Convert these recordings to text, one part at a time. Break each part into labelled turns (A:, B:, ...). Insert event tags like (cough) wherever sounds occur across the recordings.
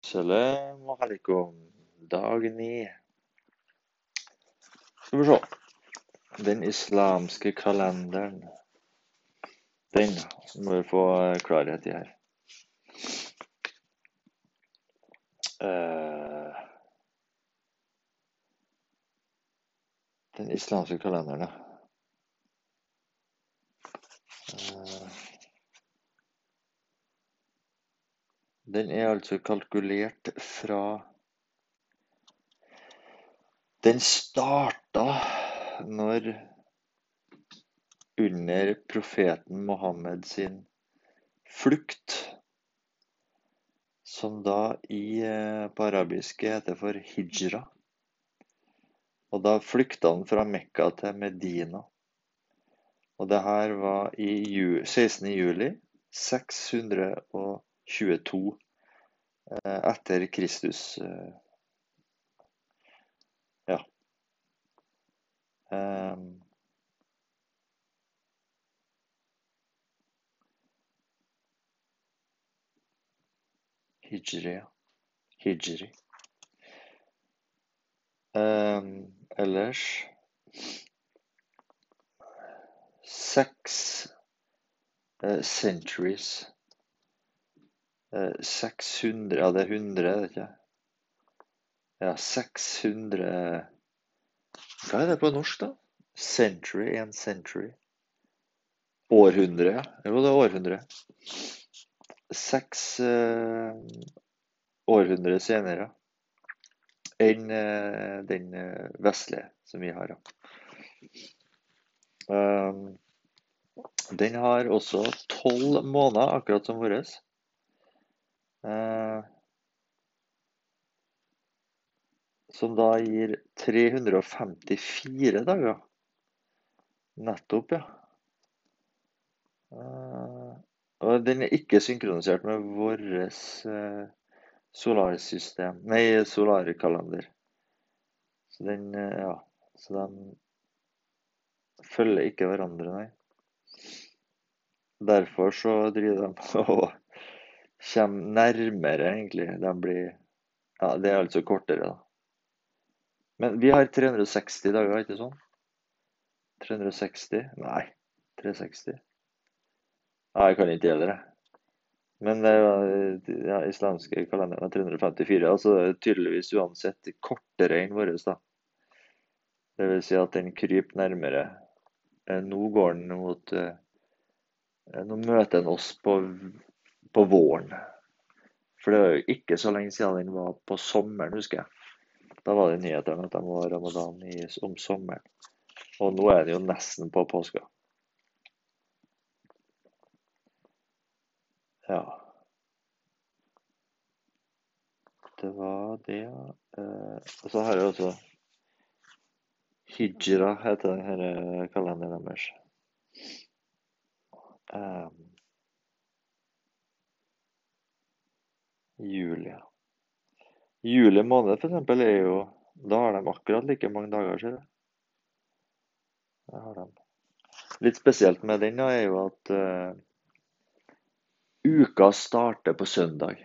A: Salam alaikum. Dag ni. Skal vi se. Den islamske kalenderen. Den må vi få klarhet i her. Eh, den islamske kalenderen, ja. Den er altså kalkulert fra Den starta når under profeten Mohammed sin flukt, som da i, eh, på arabiske heter for hijra. Og da flykta han fra Mekka til Medina. Og det her var i 16. juli 600 22 eh, etter Kristus. Eh, ehm. Ja. Hijri. Hijri. Um, ellers Seks uh, centuries Eh, 600 Ja, det er 100, er det ikke? Ja, 600 Hva er det på norsk, da? Century, and century. Århundre, ja. Jo, det er århundre. Seks uh, århundre senere enn uh, den uh, vestlige som vi har. Um, den har også tolv måneder, akkurat som vår. Eh, som da gir 354 dager. Nettopp, ja. Eh, og den er ikke synkronisert med vår eh, solarsystem Nei, solarkalender. Så den Ja. Så de følger ikke hverandre, nei. Derfor så driver de og kommer nærmere, egentlig. De blir Ja, det er altså kortere, da. Men vi har 360 dager, ikke sånn? 360? Nei, 360. Nei, jeg kan ikke heller, jeg. Men det er jo ja, islamske kalenderen er 354. Altså det er tydeligvis uansett kortere enn vår, da. Det vil si at den kryper nærmere. Eh, Nå går den mot eh, Nå møter den oss på, på våren. For det er jo ikke så lenge siden den var på sommeren, husker jeg. Da var det nyheter om at de var ramadan i, om sommeren. Og nå er det jo nesten på påska. Ja. Det var det, ja. Eh, og så har jeg også Hijra, heter denne eh, kalenderen deres. Um, juli. Juli måned, for eksempel, er jo Da har de akkurat like mange dager, du. Det har de. Litt spesielt med den da, er jo at uh, uka starter på søndag.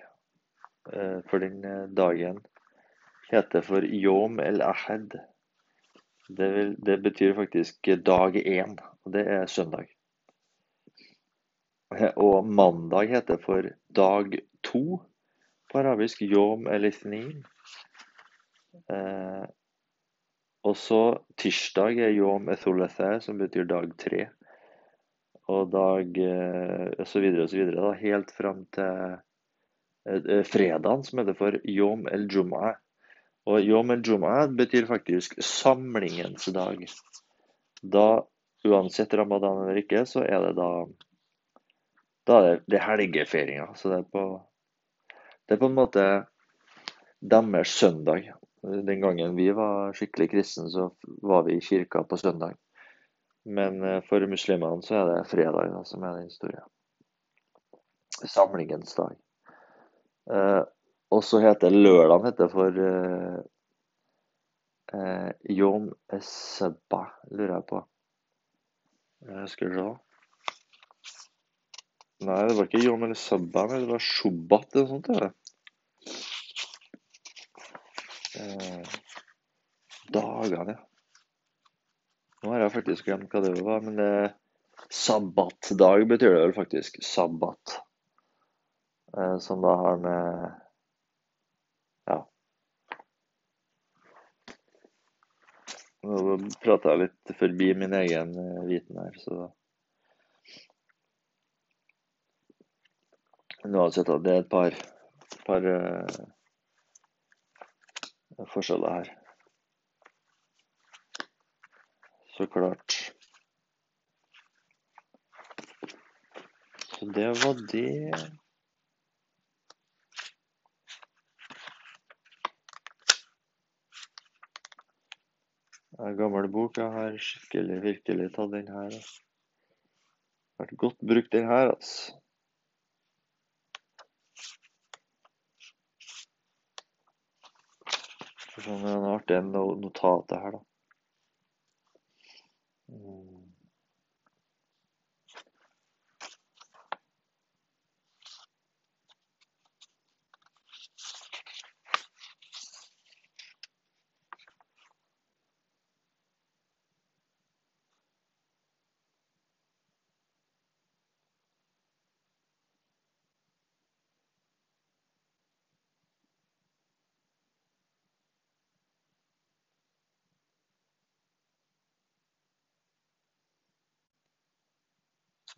A: Uh, for den eh, dagen heter for Yom el ahed. Det, vil, det betyr faktisk dag én, og det er søndag. Og mandag heter for dag to på arabisk Yom el Ithnin. Eh, og så tirsdag er Yom Ethulethe, som betyr dag tre. Og dag eh, så videre og så videre, da, helt fram til eh, eh, fredagen, som heter for Yom el Jum'ah. Og Yom el Jum'ah betyr faktisk samlingens dag. Da, uansett ramadan eller ikke, så er det da Da er det, det helgefeiringa. Så det er på Det er på en måte deres søndag. Den gangen vi var skikkelig kristne, så var vi i kirka på søndag. Men eh, for muslimene så er det fredag da, som er den store samlingens dag. Eh, og så heter lørdagen heter for eh, eh, Yom Eseba, lurer jeg på. Skal vi se. Nei, det var ikke Yom eller men det var Shubbat eller noe sånt. Eh, dagene, ja. Nå har jeg faktisk glemt hva det var, men det sabbatdag betyr det vel faktisk. Sabbat. Eh, som da har med Ja. Nå prater jeg litt forbi min egen eh, viten her, så Uansett, det er et par, par uh, forskjeller her. Så klart. Så det var det. En gammel bok. Jeg har skikkelig, virkelig tatt den her. Vært godt brukt, den her, altså. Sånn en artig notat her, da.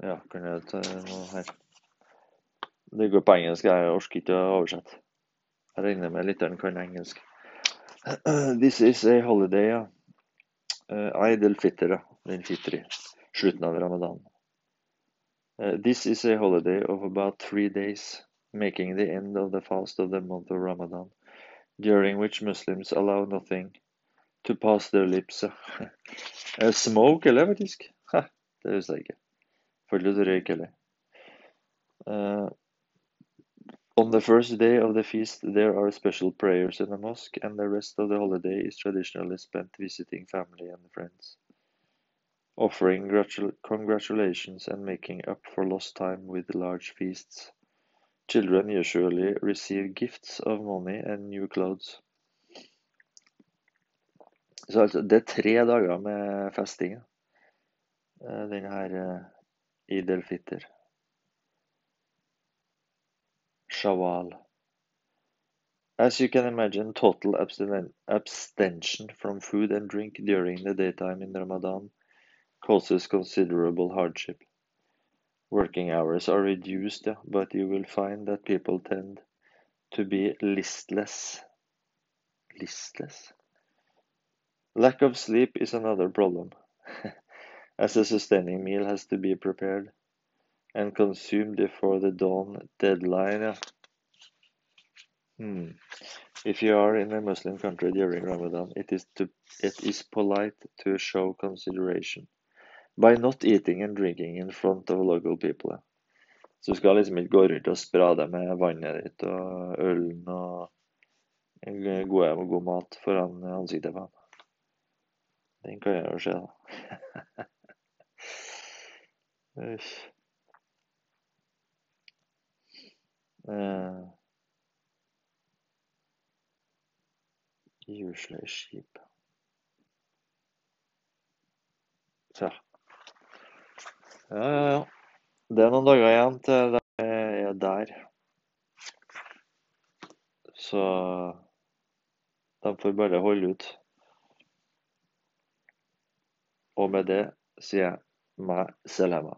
A: Ja, kan jeg ta noe her? Det går på engelsk. Jeg orker ikke å oversette. Jeg regner med lytteren kan engelsk. (clears throat) This is a holiday, ja. Uh, Eid al-Fitr, den fitri. Slutten av ramadan. Uh, this is a holiday of about three days, making the end of the fast of the month of Ramadan, during which Muslims allow nothing to pass their lips. (laughs) uh, smoke, eller faktisk? (laughs) Det husker jeg ikke. Uh, on the first day of the feast, there are special prayers in the mosque, and the rest of the holiday is traditionally spent visiting family and friends, offering congratulations and making up for lost time with large feasts. Children usually receive gifts of money and new clothes. Så altså, det er tre dager med festing. Uh, den her Eid al-Fitr, Shawwal. As you can imagine, total abstention from food and drink during the daytime in Ramadan causes considerable hardship. Working hours are reduced, but you will find that people tend to be listless. Listless? Lack of sleep is another problem. As a sustaining meal has to be prepared and consumed before the dawn deadline. Hmm. If you are in a Muslim country during Ramadan, it is, to, it is polite to show consideration by not eating and drinking in front of local people. Så du skal liksom ikke gå rundt og spra deg med vannet ditt og ølen og god, god mat foran ansiktet på ham. Den kan jo skje, da. (laughs) Uh, Husleie skip. Så. Ja, ja, ja. Det er noen dager igjen til jeg er der. Så de får bare holde ut. Og med det sier jeg meg selama.